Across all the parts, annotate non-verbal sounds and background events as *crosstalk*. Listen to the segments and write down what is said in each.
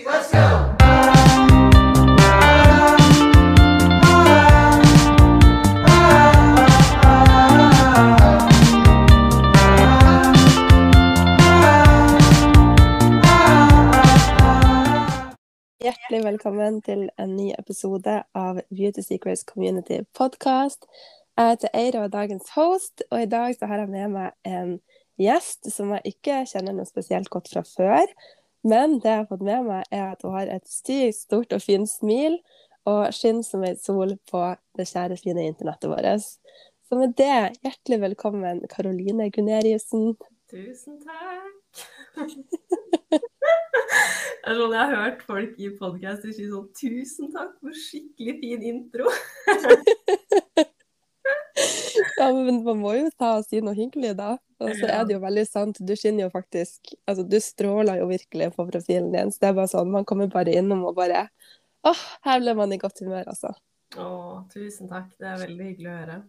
let's go! Hjertelig velkommen til en ny episode av Beauty Secrets Community Podcast. Jeg heter Eira og dagens host, og i dag har jeg med meg en gjest som jeg ikke kjenner noe spesielt godt fra før. Men det jeg har fått med meg, er at hun har et sykt stort og fint smil og skinner som ei sol på det kjære, fine internettet vårt. Så med det, hjertelig velkommen, Karoline Guneriussen. Tusen takk. Det sånn jeg har hørt folk i podkaster si sånn Tusen takk for skikkelig fin intro. Ja, men man må jo ta og si noe hyggelig, da. Og så er det jo veldig sant. Du skinner jo faktisk Altså, du stråler jo virkelig på profilen din. Så det er bare sånn, man kommer bare innom og bare Åh, her ble man i godt humør, altså. Å, tusen takk. Det er veldig hyggelig å høre.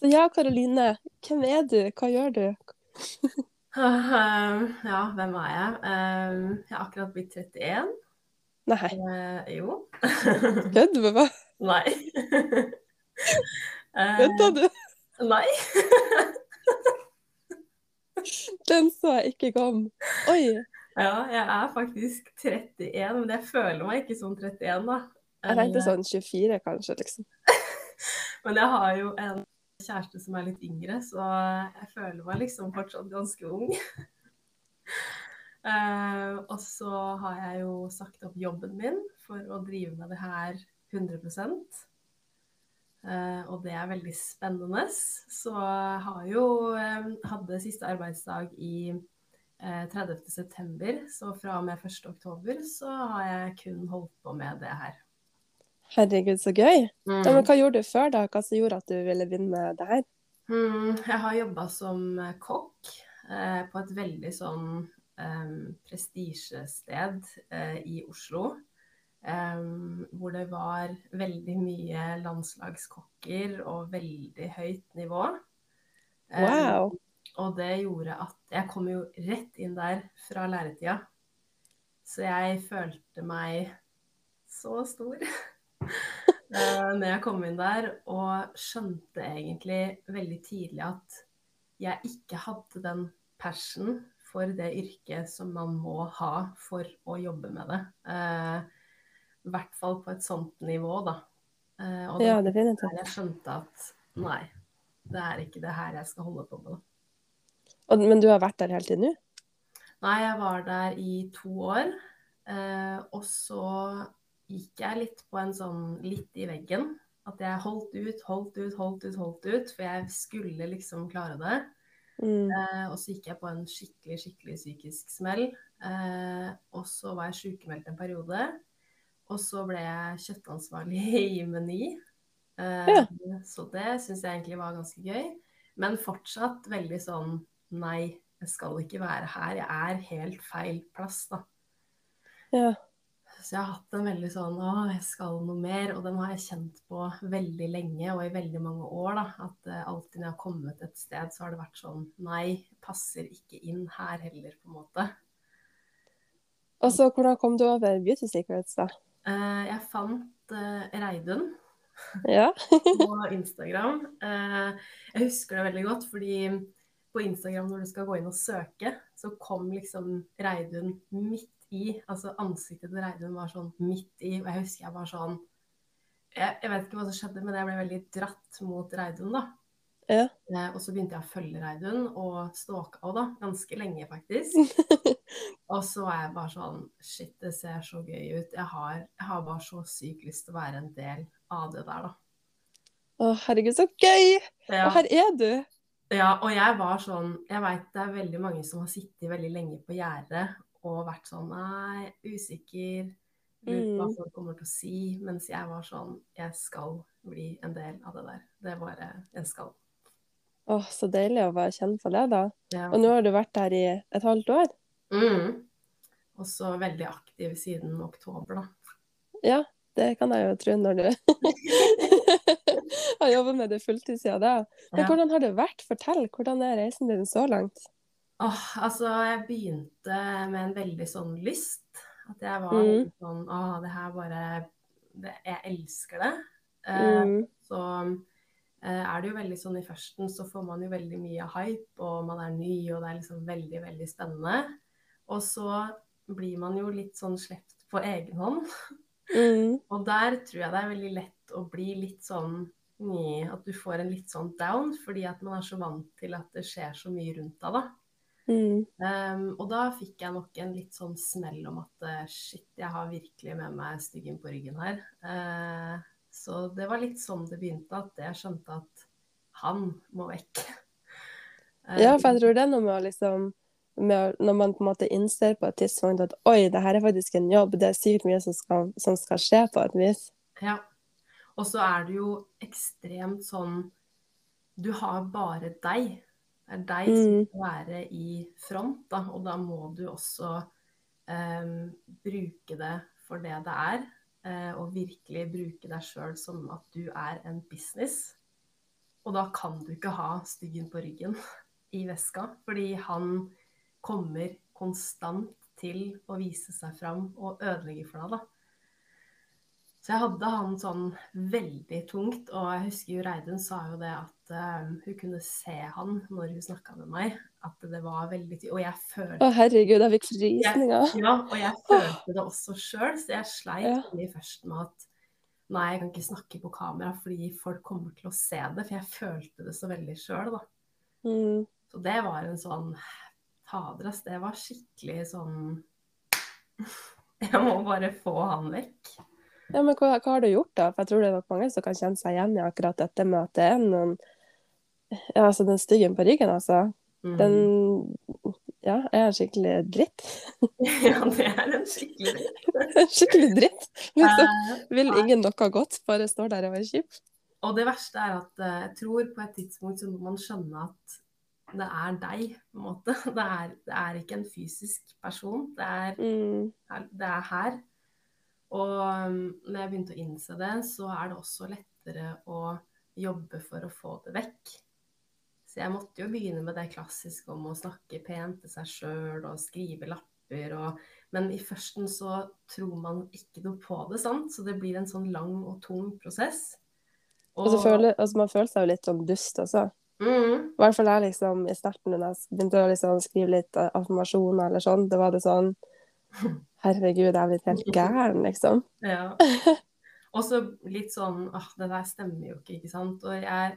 Så ja, Karoline. Hvem er du? Hva gjør du? *laughs* Ja, hvem er jeg? Um, jeg har akkurat blitt 31. Nei, Eh, jo. kødder du med meg? *laughs* Nei. Eh, Kødder du? nei. *laughs* Den så jeg ikke kom. Oi. Ja, jeg er faktisk 31, men jeg føler meg ikke som 31, da. Jeg tenkte Eh, sånn 24, kanskje, liksom. *laughs* Men jeg har jo en kjæreste som er litt yngre, så jeg føler meg liksom fortsatt ganske ung. Uh, *laughs* og så har jeg jo sagt opp jobben min for å drive med det her 100 Eh, og det er veldig spennende. Så har jo eh, hadde siste arbeidsdag i eh, 30.9., så fra og med 1.10 så har jeg kun holdt på med det her. Herregud, så gøy. Ja, men hva gjorde du før, da? Hva som gjorde at du ville begynne med det her? Mm, jeg har jobba som kokk eh, på et veldig sånn eh, prestisjested eh, i Oslo. Hvor det var veldig mye landslagskokker og veldig høyt nivå. Wow. og det gjorde at jeg kom jo rett inn der fra læretida. Så jeg følte meg så stor *laughs* eh, når jeg kom inn der, og skjønte egentlig veldig tidlig at jeg ikke hadde den passion for det yrket som man må ha for å jobbe med det. Eh, I hvert fall på et sånt nivå, da. Eh, og det Ja, definitivt. jeg skjønte at nei, det er ikke det her jeg skal holde på med. Og, men du har vært der hele tiden, nå? Nei, jeg var der i to år. Eh, og så gikk jeg litt på en sånn litt i veggen. At jeg holdt ut, holdt ut, holdt ut, holdt ut. For jeg skulle liksom klare det. Mm. Eh, og så gikk jeg på en skikkelig, skikkelig psykisk smell. Eh, og så var jeg sykemeldt en periode. Og så ble jeg kjøttansvarlig *laughs* i Meny. Eh, Ja. Så det syns jeg egentlig var ganske gøy. Men fortsatt veldig sånn Nei, jeg skal ikke være her. Jeg er helt feil plass, da. Ja. Så jeg har hatt en veldig sånn Å, jeg skal noe mer. Og den har jeg kjent på veldig lenge og i veldig mange år. da, At eh, alltid når jeg har kommet et sted, så har det vært sånn Nei, passer ikke inn her heller, på en måte. Og så hvordan kom du over Beauty Secrets, da? Eh, jeg fant eh, Reidun Ja. *laughs* på Instagram. Eh, jeg husker det veldig godt, fordi på Instagram når du skal gå inn og søke, så kom liksom Reidun midt i. Altså ansiktet til Reidun var sånn midt i, og jeg husker jeg var sånn jeg, jeg vet ikke hva som skjedde, men jeg ble veldig dratt mot Reidun, da. Ja. Eh, og så begynte jeg å følge Reidun, og stalka henne da, ganske lenge, faktisk. *laughs* Og så var jeg bare sånn Shit, det ser så gøy ut. Jeg har, jeg har bare så sykt lyst til å være en del av det der, da. Å, herregud, så gøy! Ja. Og her er du! Ja, og jeg var sånn Jeg veit det er veldig mange som har sittet veldig lenge på gjerdet og vært sånn Nei, usikker. Lurer på hva Mm. folk kommer til å si. Mens jeg var sånn Jeg skal bli en del av det der. Det er bare Jeg skal. Å, så deilig å bare kjenne på det, da. Ja. Og nå har du vært der i et halvt år? Mm. Og så veldig aktiv siden oktober, da. Ja, det kan jeg jo tro når du *laughs* har jobba med det fulltid siden da. Men Ja. hvordan har det vært? Fortell, hvordan er reisen din så langt? Åh, altså, jeg begynte med en veldig sånn lyst. At jeg var Mm. sånn Å, det her bare det, Jeg elsker det. Eh, Mm. Så er det jo veldig sånn i førsten så får man jo veldig mye hype, og man er ny, og det er liksom veldig, veldig spennende. Og så blir man jo litt sånn slept på egen hånd. Mm. *laughs* Og der tror jeg det er veldig lett å bli litt sånn ny, at du får en litt sånn down, fordi at man er så vant til at det skjer så mye rundt deg, da. Mm. Um, og da fikk jeg nok en litt sånn smell om at eh, shit, jeg har virkelig med meg styggen på ryggen her. Eh, så det var litt sånn det begynte, at jeg skjønte at han må vekk. Eh, *laughs* Ja, for jeg tror det er noe med å liksom med, Når man på en måte innser på et tidspunkt at oi, det her er faktisk en jobb, det er sykt mye som skal, som skal skje på et vis. Ja. Og så er det jo ekstremt sånn Du har bare deg. Det er deg som Mm. skal være i front, da, og da må du også em, bruke det for det det er. Eh, og virkelig bruke deg sjøl som at du er en business. Og da kan du ikke ha styggen på ryggen *laughs* i veska, fordi han kommer konstant til å vise seg fram og ødelegge for deg, da. Så jeg hadde han sånn veldig tungt, og jeg husker jo Reidun sa jo det at eh, hun kunne se han når hun snakka med meg, at det var veldig Og jeg følte Å, herregud, jeg fikk frysninger. ja, og jeg følte det også sjøl, så jeg sleit Ja. veldig først med at nei, jeg kan ikke snakke på kamera fordi folk kommer til å se det, for jeg følte det så veldig sjøl, da. Mm. Så det var en sånn Fader, ass, det var skikkelig sånn *laughs* Jeg må bare få han vekk. Ja, men hva, hva har du gjort, da? For jeg tror det er nok mange som kan kjenne seg igjen i akkurat dette med at det er noen altså den styggen på ryggen, altså. Mm. Den ja, er en skikkelig dritt. *laughs* Ja, det er en skikkelig dritt. *laughs* skikkelig dritt. Liksom. Eh, Vil ingen noe godt, bare står der og er kjip. Og det verste er at eh, jeg tror på et tidspunkt så må man skjønne at det er deg, på en måte. *laughs* Det er, det er ikke en fysisk person. Det er, Mm. det er her. Og um, når jeg begynte å innse det, så er det også lettere å jobbe for å få det vekk. Så jeg måtte jo begynne med det klassiske om å snakke pent til seg sjøl og skrive lapper og Men i førsten så tror man ikke noe på det, sant? Så det blir en sånn lang og tung prosess. Og så føler, altså, man føler seg jo litt sånn dust også. Mm, I hvert fall jeg liksom i starten da jeg begynte å liksom skrive litt eh, affirmasjoner eller sånn, da var det sånn *laughs* Herregud, jeg er blitt helt gæren, liksom. ja. *laughs* Og så litt sånn åh, det der stemmer jo ikke, ikke sant. Og jeg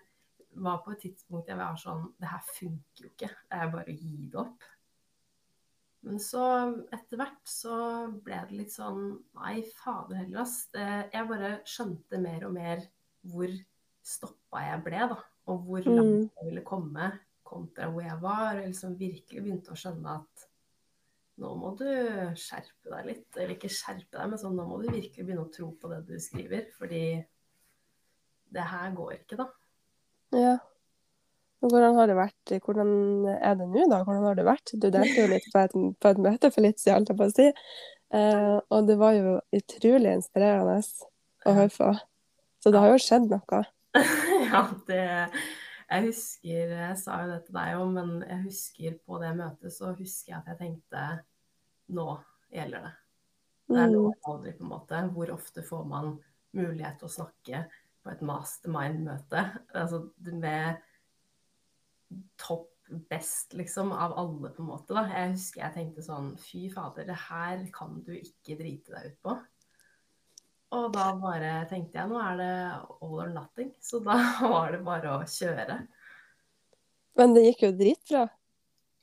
var på et tidspunkt jeg var sånn Det her funker jo ikke. Det er bare å gi det opp. Men så etter hvert så ble det litt sånn Nei, fader heller, ass. Det, jeg bare skjønte mer og mer hvor stoppa jeg ble, da. Og hvor Mm. langt jeg ville komme kontra hvor jeg var. Og liksom virkelig begynte å skjønne at nå må du skjerpe deg litt. Eller ikke skjerpe deg, men sånn, nå må du virkelig begynne å tro på det du skriver. Fordi det her går ikke, da. Ja. Hvordan har det vært? Hvordan er det nå, da? Hvordan har det vært? Du delte jo litt på et, på et møte for litt siden, holdt jeg på å si. Eh, og det var jo utrolig inspirerende å høre på. Så det har jo skjedd noe. *laughs* ja, det Jeg husker Jeg sa jo det til deg òg, men jeg husker på det møtet så husker jeg at jeg tenkte Nå gjelder det. Det er nå Mm. aldri, på en måte. Hvor ofte får man mulighet til å snakke på et mastermind-møte? Altså med topp best, liksom, av alle, på en måte. da. Jeg husker jeg tenkte sånn Fy fader, det her kan du ikke drite deg ut på. Og da bare tenkte jeg nå er det all or nothing. Så da *laughs* var det bare å kjøre. Men det gikk jo dritbra.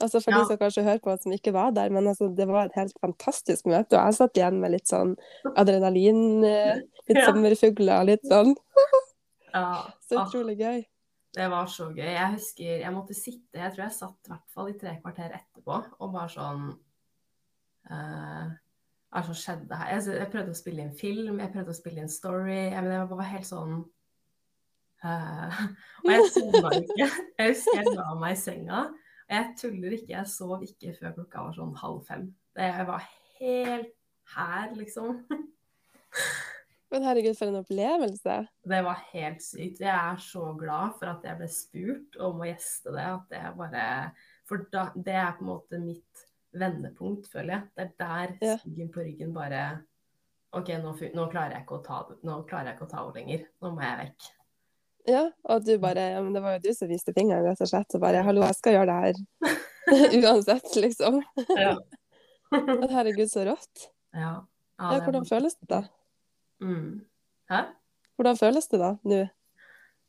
Altså For Ja. de som kanskje hører på som ikke var der, men altså, det var et helt fantastisk møte. Og jeg satt igjen med litt sånn adrenalin, eh, litt Ja. sommerfugler, litt sånn. *laughs* Ja, Så ah, utrolig gøy. det var så gøy. Jeg husker jeg måtte sitte Jeg tror jeg satt i hvert fall i tre kvarter etterpå og bare sånn uh, Hva det som skjedde her? Jeg, jeg prøvde å spille inn film, jeg prøvde å spille inn story. Jeg, men jeg var helt sånn uh, *laughs* Og jeg sovna ikke. Jeg husker jeg la meg i senga. Jeg tuller ikke, jeg sov ikke før klokka var sånn halv fem. Det, jeg var helt her, liksom. *laughs* Men herregud, for en opplevelse. Det var helt sykt. Jeg er så glad for at jeg ble spurt om å gjeste det. At det bare For da, det er på en måte mitt vendepunkt, føler jeg. Det er der Ja. styggen på ryggen bare OK, nå, nå klarer jeg ikke å ta. Nå klarer jeg ikke å ta henne lenger. Nå må jeg vekk. Ja, og du bare ja, men Det var jo du som viste fingeren, rett og slett. Og bare 'hallo, jeg skal gjøre det her'. *laughs* Uansett, liksom. Ja. *laughs* Herregud, så rått. ja. Ja, ja hvordan føles det da? Mm. Hæ? Hvordan føles det da, nå?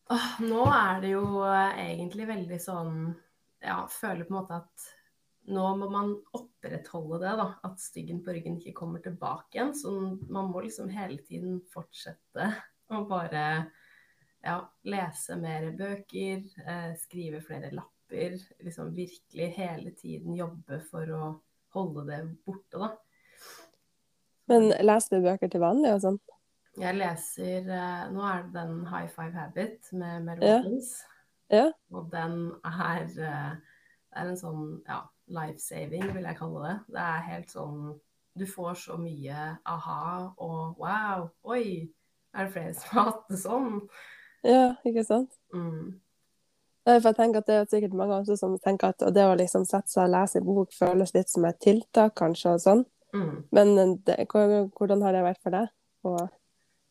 Åh, nå er det jo eh, egentlig veldig sånn Ja, føler på en måte at nå må man opprettholde det, da. At styggen på ryggen ikke kommer tilbake igjen. Så man må liksom hele tiden fortsette å bare ja, lese mer bøker, eh, skrive flere lapper. Liksom virkelig hele tiden jobbe for å holde det borte, da. Men leser du bøker til vanlig og sånn? Jeg leser eh, Nå er det den High Five Habit med Mel Ja. Ja. Og den er, eh, er en sånn ja, life-saving, vil jeg kalle det. Det er helt sånn Du får så mye aha og wow, oi, er det flere som har hatt det sånn? Ja, ikke sant? Mm. For jeg tenker at Det er sikkert mange også som tenker at det å liksom sette seg og lese en bok føles litt som et tiltak, kanskje, og sånn. Mm. Men det, hvordan har det vært for deg? Og,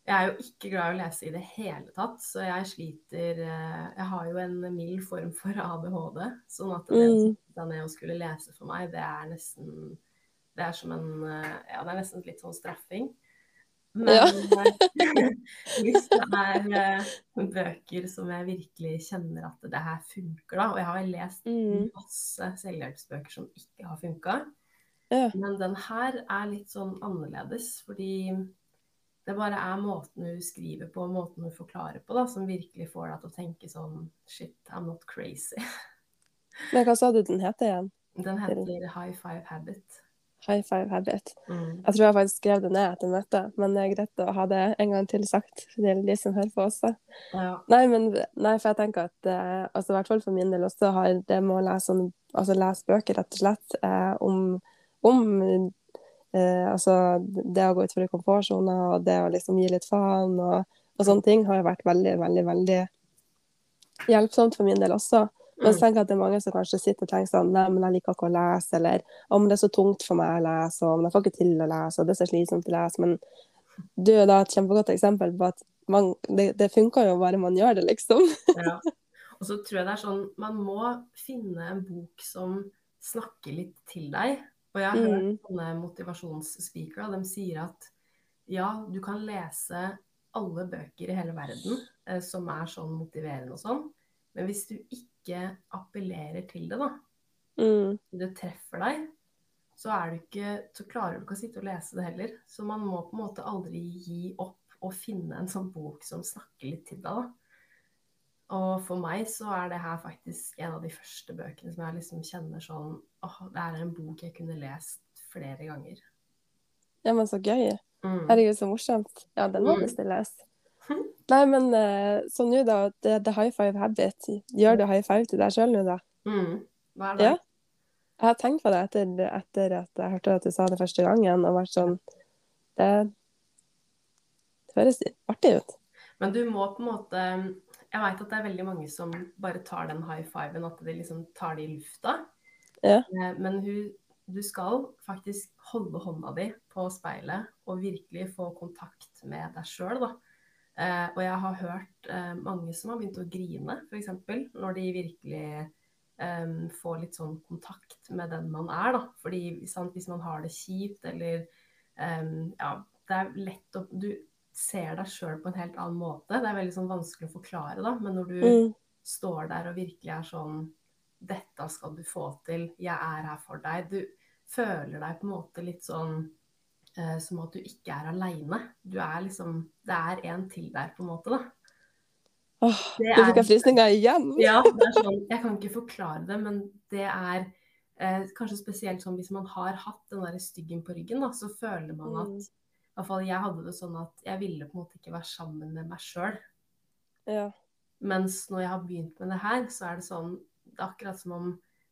Jeg er jo ikke glad i å lese i det hele tatt, så jeg sliter eh, Jeg har jo en mild form for ADHD, sånn at det Mm. som ned og skulle lese for meg, det er nesten Det er som en eh, Ja, det er nesten litt sånn straffing. Men Ja. eh, *laughs* hvis det er eh, bøker som jeg virkelig kjenner at det her funker, da Og jeg har lest Mm. masse selvhjelpsbøker som ikke har funka. ja. Men den her er litt sånn annerledes, fordi det bare er måten hun skriver på, måten hun forklarer på, da, som virkelig får deg til å tenke sånn Shit, I'm not crazy. *laughs* Men hva sa du den heter igjen? Den heter High Five Habit. High Five Habit. Mm. Jeg tror jeg faktisk skrev det ned etter møtet, men det er greit å ha det en gang til sagt til de som hører på også. Ja. Nei, men, nei, for jeg tenker at eh, altså, i hvert fall for min del også har det med å lese, sånn, altså, lese bøker, rett og slett, eh, om, om eh, altså, det å gå ut fra komfortsona og det å liksom gi litt faen og, og sånne ting, har vært veldig, veldig, veldig hjelpsomt for min del også. Men så Mm. tenker jeg at det er mange som kanskje sitter og tenker sånn Nei, men jeg liker ikke å lese, eller om det er så tungt for meg å lese, og om jeg får ikke til å lese, og det er så slitsomt å lese. Men du er da et kjempegodt eksempel på at man, det, det funker jo bare man gjør det, liksom. Ja. Og så tror jeg det er sånn Man må finne en bok som snakker litt til deg. Og jeg har hørt Mm. sånne motivasjonsspeakere, de sier at ja, du kan lese alle bøker i hele verden eh, som er sånn motiverende og sånn, men hvis du ikke appellerer til det, da, Mm. det treffer deg, så, er du ikke, så klarer du ikke å sitte og lese det heller. Så man må på en måte aldri gi opp og finne en sånn bok som snakker litt til deg, da. Og for meg så er det her faktisk en av de første bøkene som jeg liksom kjenner sånn åh, det er en bok jeg kunne lest flere ganger. Ja, men så gøy. Mm. Herregud, så morsomt. Ja, den må Mm. bestilles. Nei, men eh, så nå, da. Det, the, high five habit. Gjør du high five til deg sjøl nå, da? Mm. Hva er det? Ja. Jeg har tenkt på det etter, etter at jeg hørte at du sa det første gangen, og vært sånn Det, det høres artig ut. Men du må på en måte Jeg veit at det er veldig mange som bare tar den high fiven, at de liksom tar det i lufta. Ja. Eh, Men hun, du skal faktisk holde hånda di på speilet og virkelig få kontakt med deg sjøl, da. Eh, og jeg har hørt eh, mange som har begynt å grine, f.eks. når de virkelig eh, får litt sånn kontakt med den man er, da. Fordi sant, hvis man har det kjipt eller eh, Ja, det er lett å Du ser deg sjøl på en helt annen måte. Det er veldig sånn vanskelig å forklare, da. Men når du Mm. står der og virkelig er sånn Dette skal du få til. Jeg er her for deg. Du føler deg på en måte litt sånn som at du ikke er aleine. Du er liksom Det er en til der, på en måte, da. Åh, Det fikk jeg frysninger igjen. *laughs* Ja, det er sånn, jeg kan ikke forklare det, men det er eh, kanskje spesielt sånn hvis man har hatt den der styggen på ryggen, da, så føler man at Mm. i hvert fall jeg hadde det sånn at jeg ville på en måte ikke være sammen med meg sjøl. Ja. Mens når jeg har begynt med det her, så er det sånn Det er akkurat som om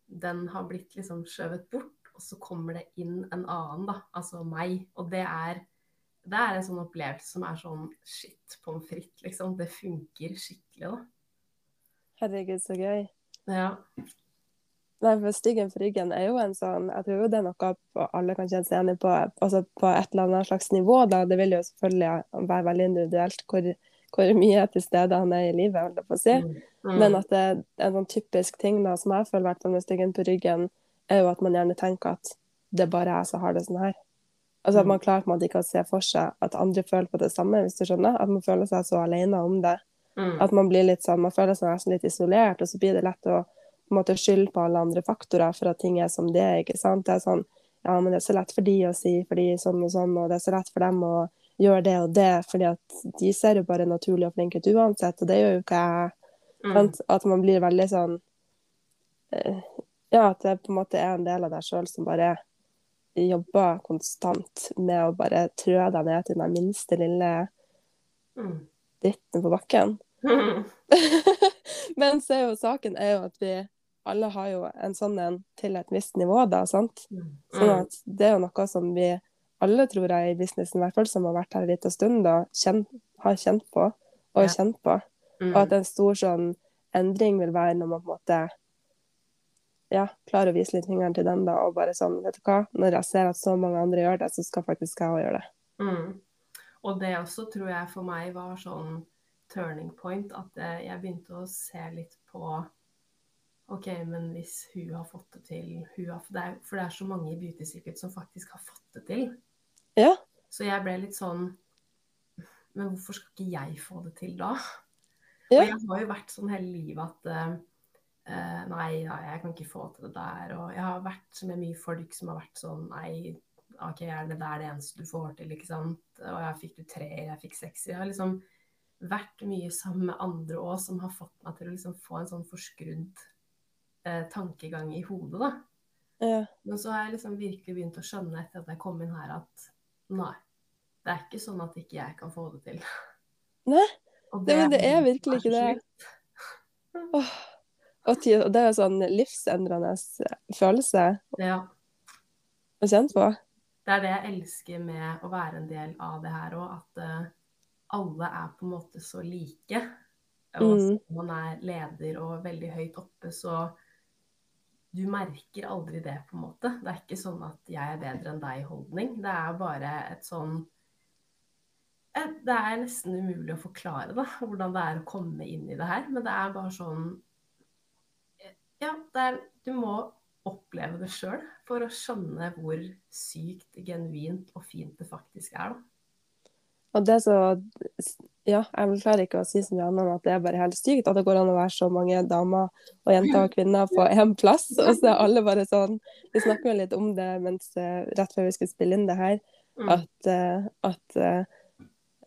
den har blitt liksom skjøvet bort, og så kommer det inn en annen, da. Altså meg. Og det er det er en sånn opplevelse som er sånn shit, pommes frites, liksom. Det funker skikkelig, da. Herregud, så gøy. Ja. Nei, for Styggen for ryggen er jo en sånn Jeg tror jo det er noe alle kan kjenne seg enig på, altså på et eller annet slags nivå. da. Det vil jo selvfølgelig være veldig individuelt hvor, hvor mye til stede han er i livet, holdt jeg på å si. Mm. Men at det er en sånn typisk ting da, som jeg føler i hvert fall med styggen på ryggen, er jo at man gjerne tenker at det er bare jeg som har det sånn her. Altså at Mm. man klarer på en måte ikke å se for seg at andre føler på det samme, hvis du skjønner. At man føler seg så alene om det. Mm. At man blir litt sånn, man føler seg nesten litt isolert, og så blir det lett å på en måte skylde på alle andre faktorer for at ting er som det er. ikke sant? Det er sånn, ja, men det er så lett for de å si, fordi sånn og sånn, og det er så lett for dem å gjøre det og det, fordi at de ser jo bare naturlig og flink ut uansett, og det gjør jo ikke jeg. Mm. At man blir veldig sånn eh, Ja, at det på en måte er en del av deg sjøl som bare jobber konstant med å bare trø deg ned til den minste lille Mm. dritten på bakken. Mm. *laughs* Men så er jo saken er jo at vi alle har jo en sånn en til et visst nivå, da, sant? Sånn Mm. at det er jo noe som vi alle, tror jeg, i businessen, i hvert fall som har vært her en liten stund, da, kjent, har kjent på og Ja. kjent på. Og at en stor sånn endring vil være når man på en måte ja, klare å vise litt fingeren til dem da, og bare sånn, vet du hva, når jeg ser at så mange andre gjør det, så skal faktisk jeg òg gjøre det. Mm. Og det også tror jeg for meg var sånn turning point, at eh, jeg begynte å se litt på OK, men hvis hun har fått det til har, det er, For det er så mange i Beauty Secret som faktisk har fått det til. Ja. Så jeg ble litt sånn Men hvorfor skal ikke jeg få det til da? Ja. Og jeg har jo vært sånn hele livet at eh, nei, nei, jeg kan ikke få til det der. Og jeg har vært med mye folk som har vært sånn Nei, OK, er det der det eneste du får til, ikke sant? Og jeg fikk du tre, jeg fikk seks. Jeg har liksom vært mye sammen med andre òg som har fått meg til å liksom få en sånn forskrudd eh, tankegang i hodet, da. Ja. Men så har jeg liksom virkelig begynt å skjønne etter at jeg kom inn her, at nei, det er ikke sånn at ikke jeg kan få det til. Nei, det, det, men det er virkelig ikke det. Åh. Og det er jo sånn livsendrende følelse Ja. å kjenne på. Det er det jeg elsker med å være en del av det her òg, at eh, alle er på en måte så like. Og Mm. man er leder og veldig høyt oppe, så du merker aldri det, på en måte. Det er ikke sånn at jeg er bedre enn deg-holdning. Det er bare et sånn Det er nesten umulig å forklare da, hvordan det er å komme inn i det her. Men det er bare sånn Ja, det er, du må oppleve det sjøl for å skjønne hvor sykt genuint og fint det faktisk er. da. Og det så Ja, jeg klarer ikke å si så mye annet enn at det er bare helt sykt at det går an å være så mange damer og jenter og kvinner på én plass, og så er alle bare sånn Vi snakker jo litt om det mens, eh, rett før vi skulle spille inn det her, Mm. at, eh, at, eh,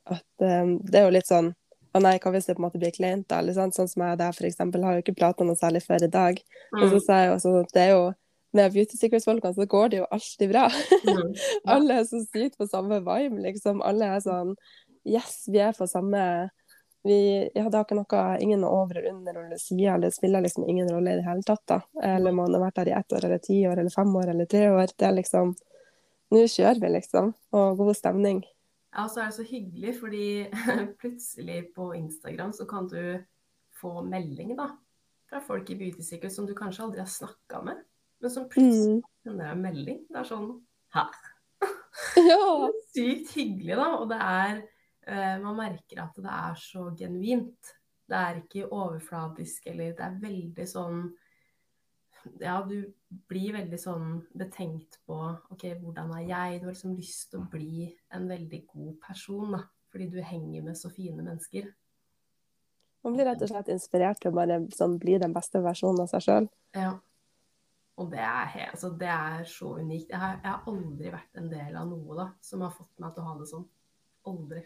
at det er jo litt sånn Å nei, hva hvis det på en måte blir kleint, da? Sånn som jeg der, for eksempel, har jo ikke prata noe særlig før i dag. Og så Mm. sa jeg jo sånn at det er jo med Beauty Secrets-folkene så går det jo alltid bra. Mm. *laughs* Alle er så sykt på samme vibe, liksom. Alle er sånn Yes, vi er på samme vi, ja, Det har ikke noe ingen over eller under eller side, eller det spiller liksom ingen rolle i det hele tatt. da. Eller man har vært der i ett år eller ti år eller fem år eller tre år. Det er liksom Nå kjører vi, liksom. Og god stemning. Ja, så er det så hyggelig, fordi *laughs* plutselig på Instagram så kan du få melding da, fra folk i Beauty Secret som du kanskje aldri har snakka med, men som plutselig Mm. sender deg en melding. Det er sånn Hæ? *laughs* Ja. *laughs* Sykt hyggelig, da. Og det er eh, Man merker at det er så genuint. Det er ikke overfladisk, eller det er veldig sånn Ja, du blir veldig sånn betenkt på OK, hvordan er jeg? Du har liksom lyst til å bli en veldig god person, da. Fordi du henger med så fine mennesker. Man blir rett og slett inspirert til å bare sånn, bli den beste versjonen av seg sjøl. Ja. Og det er, helt, altså, det er så unikt. Jeg har, jeg har aldri vært en del av noe da, som har fått meg til å ha det sånn. Aldri.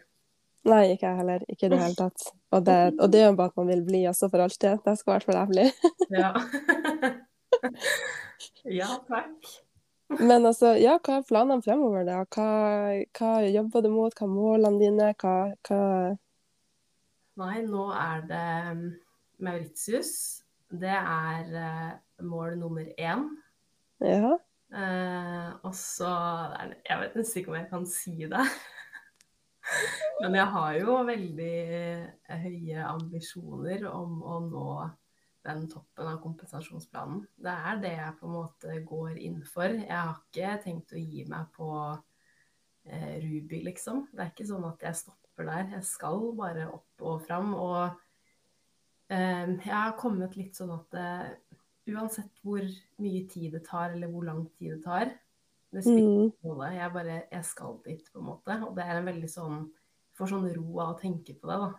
Nei, ikke jeg heller. Ikke i det hele tatt. Og det, og det er jo bare at man vil bli også for alltid. Det skal i hvert fall jeg bli. Ja. *laughs* *laughs* ja, takk. Men altså, ja, hva er planene fremover, da? Hva, hva jobber du mot? Hva er målene dine? Hva, hva Nei, nå er det um, Mauritius. Det er eh, mål nummer én. Ja. Eh, og så Jeg vet nesten ikke om jeg kan si det. *laughs* Men jeg har jo veldig eh, høye ambisjoner om å nå den toppen av kompensasjonsplanen. Det er det jeg på en måte går inn for. Jeg har ikke tenkt å gi meg på eh, Ruby, liksom. Det er ikke sånn at jeg stopper der. Jeg skal bare opp og fram. Og eh, jeg har kommet litt sånn at eh, uansett hvor mye tid det tar, eller hvor lang tid det tar, det spiller Mm. ingen rolle. Jeg bare Jeg skal dit, på en måte. Og det er en veldig sånn Får sånn ro av å tenke på det, da.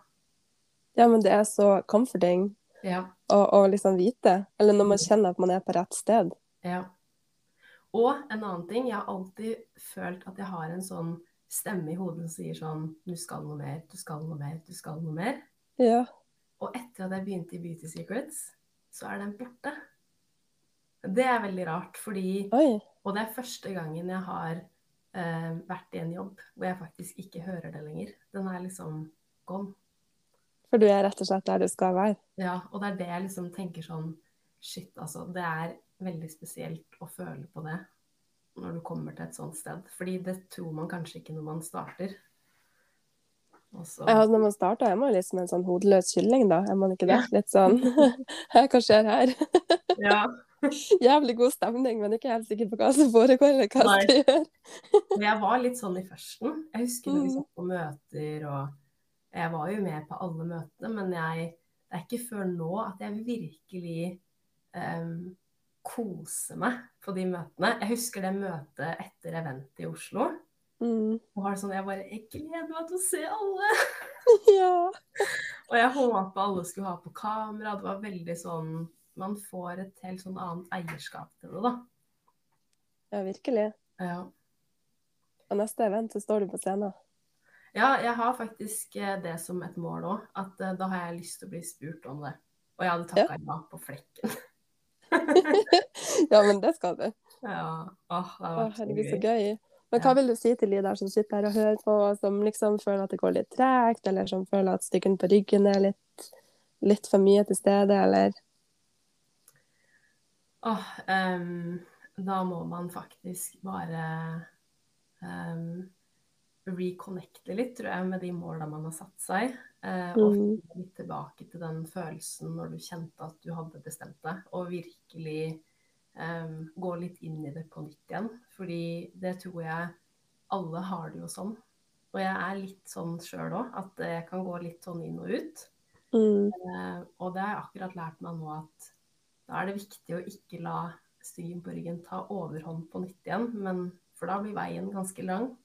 Ja, men det er så comforting Ja. og, og, liksom vite. Eller når man kjenner at man er på rett sted. Ja. Og en annen ting, jeg har alltid følt at jeg har en sånn stemme i hodet som sier sånn Du skal noe mer, du skal noe mer, du skal noe mer. Ja. Og etter at jeg begynte i Beauty Secrets, så er den borte. Det er veldig rart, fordi Oi. Og det er første gangen jeg har eh, vært i en jobb hvor jeg faktisk ikke hører det lenger. Den er liksom gone. For du er rett og slett der du skal være. Ja, og det er det jeg liksom tenker sånn Shit, altså. Det er veldig spesielt å føle på det når du kommer til et sånt sted. Fordi det tror man kanskje ikke når man starter. Også... Ja, når man starter, er man liksom som en sånn hodeløs kylling, da. Er man ikke det? Litt sånn *laughs* hva skjer her? *laughs* Ja. Jævlig god stemning, men ikke helt sikker på hva som foregår, eller hva jeg skal gjøre. Jeg var litt sånn i førsten. Jeg husker når vi Mm. satt på møter, og jeg var jo med på alle møtene, men jeg, det er ikke før nå at jeg virkelig um, koser meg på de møtene. Jeg husker det møtet etter eventet i Oslo. Mm. Og sånn, jeg bare Jeg gleder meg til å se alle! *laughs* Ja. Og jeg håpa alle skulle ha på kamera. Det var veldig sånn Man får et helt sånn annet eierskap til det, da. ja, virkelig. Ja. Og neste event så står du på scenen. Ja, jeg har faktisk eh, det som et mål òg. At eh, da har jeg lyst til å bli spurt om det. Og jeg hadde takka ja på flekken. *laughs* Ja, men det skal du. Ja. Åh, det vært så herregud, så gøy. Men hva vil du si til de der som sitter her og hører på, som liksom føler at det går litt tregt, eller som føler at stykken på ryggen er litt, litt for mye til stede, eller Åh, um, da må man faktisk bare um, reconnecte litt, tror jeg, med de måla man har satt seg. eh, og Mm. finne litt tilbake til den følelsen når du kjente at du hadde bestemt deg, og virkelig eh, gå litt inn i det på nytt igjen. Fordi det tror jeg alle har det jo sånn. Og jeg er litt sånn sjøl òg, at jeg kan gå litt sånn inn og ut. mm. Eh, og det har jeg akkurat lært meg nå at da er det viktig å ikke la styggen på ryggen ta overhånd på nytt igjen, men for da blir veien ganske lang.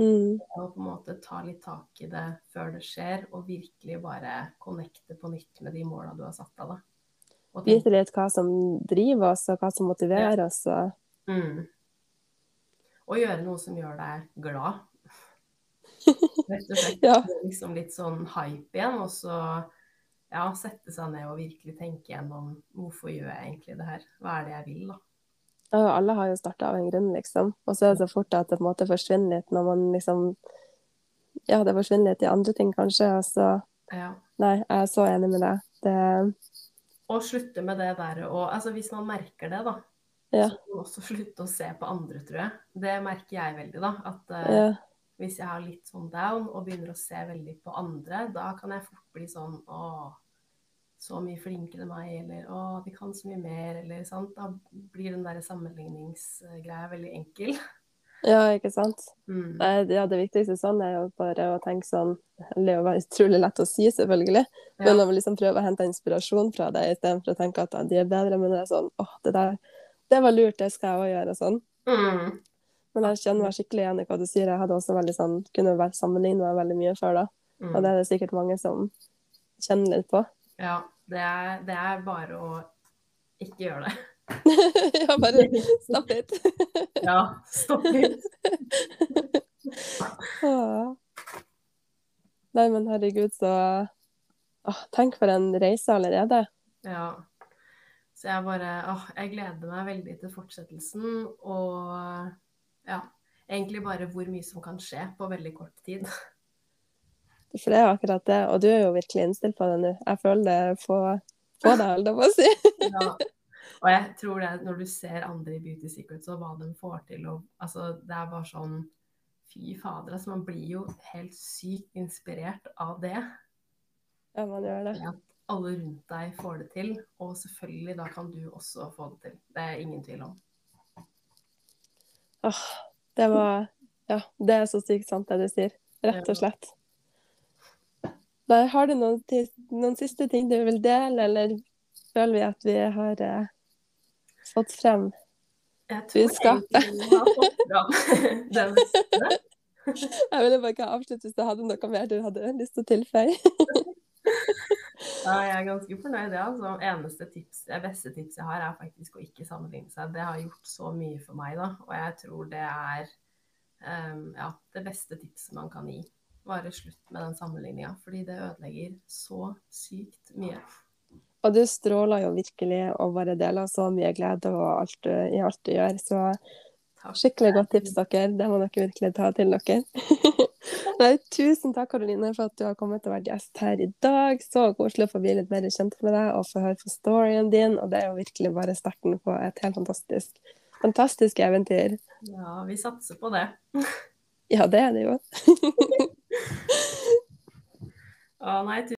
Mm. Og på en måte ta litt tak i det før det skjer, og virkelig bare connecte på nytt med de måla du har satt av. da. Og Vite litt hva som driver oss, og hva som motiverer oss. Og... mm, og gjøre noe som gjør deg glad. *laughs* Rett og slett Ja. liksom litt sånn hype igjen, og så ja, sette seg ned og virkelig tenke gjennom hvorfor gjør jeg egentlig det her? Hva er det jeg vil, da? Ja, alle har jo starta av en grunn, liksom. Og så er det så fort at det på en måte forsvinner litt når man liksom Ja, det forsvinner litt i andre ting, kanskje. Og så Ja. Nei, jeg er så enig med deg. Det Og slutte med det der og Altså hvis man merker det, da, Ja. så må man også slutte å se på andre, tror jeg. Det merker jeg veldig, da. At uh, Ja. hvis jeg har litt sånn down og begynner å se veldig på andre, da kan jeg fort bli sånn Å, så mye flinkere enn meg, eller Å, de kan så mye mer, eller sant. Da blir den der sammenligningsgreia veldig enkel. ja, ikke sant. Mm. Ja, det viktigste sånn er jo bare å tenke sånn Det er jo utrolig lett å si, selvfølgelig. Ja. Men å liksom prøve å hente inspirasjon fra det, istedenfor å tenke at de er bedre. Men det er sånn åh, det der Det var lurt, det skal jeg òg gjøre. Sånn. Mm. Men jeg kjenner meg skikkelig igjen i hva du sier. Jeg hadde også veldig sånn Kunne vært sammenlignet meg veldig mye før da. Mm. Og det er det sikkert mange som kjenner litt på. Ja. Det er, det er bare å ikke gjøre det. *laughs* ja, bare stopp litt. *laughs* Ja, stopp litt. *laughs* Nei, men herregud, så åh, Tenk for en reise allerede. Ja. Så jeg bare åh, jeg gleder meg veldig til fortsettelsen. Og ja, egentlig bare hvor mye som kan skje på veldig kort tid. For det er jo akkurat det. Og du er jo virkelig innstilt på det nå. Jeg føler det på, på deg, holdt jeg på å si. *laughs* Ja. Og jeg tror det, når du ser andre i Beauty Secrets og hva de får til, og altså, det er bare sånn Fy fader, altså man blir jo helt sykt inspirert av det. Ja, man gjør det. At alle rundt deg får det til, og selvfølgelig da kan du også få det til. Det er ingen tvil om. Åh, det var Ja, det er så sykt sant det du sier. Rett og slett. Der, har du noen, noen siste ting du vil dele, eller føler vi at vi har eh, fått frem? Jeg tror Budskapet. egentlig vi har fått frem *laughs* meste. *laughs* Jeg ville bare ikke avslutte hvis du hadde noe mer du hadde lyst til å tilføye. *laughs* Ja, jeg er ganske fornøyd, ja. Så eneste tips, det beste tipset jeg har, er faktisk å ikke sammenligne seg. Det har gjort så mye for meg, da. Og jeg tror det er um, ja, det beste tipset man kan gi. Bare slutt med den sammenligninga, fordi det ødelegger så sykt mye. Og du stråler jo virkelig og bare deler så mye glede og alt i alt du gjør. Så Takk. skikkelig godt tips, dere. Det må dere virkelig ta til dere. *laughs* Nei, tusen takk, Karoline, for at du har kommet og vært gjest her i dag. Så koselig å få bli litt mer kjent med deg og få høre på storyen din. Og det er jo virkelig bare starten på et helt fantastisk, fantastisk eventyr. Ja, vi satser på det. *laughs* Ja, det er det jo. *laughs* Å nei,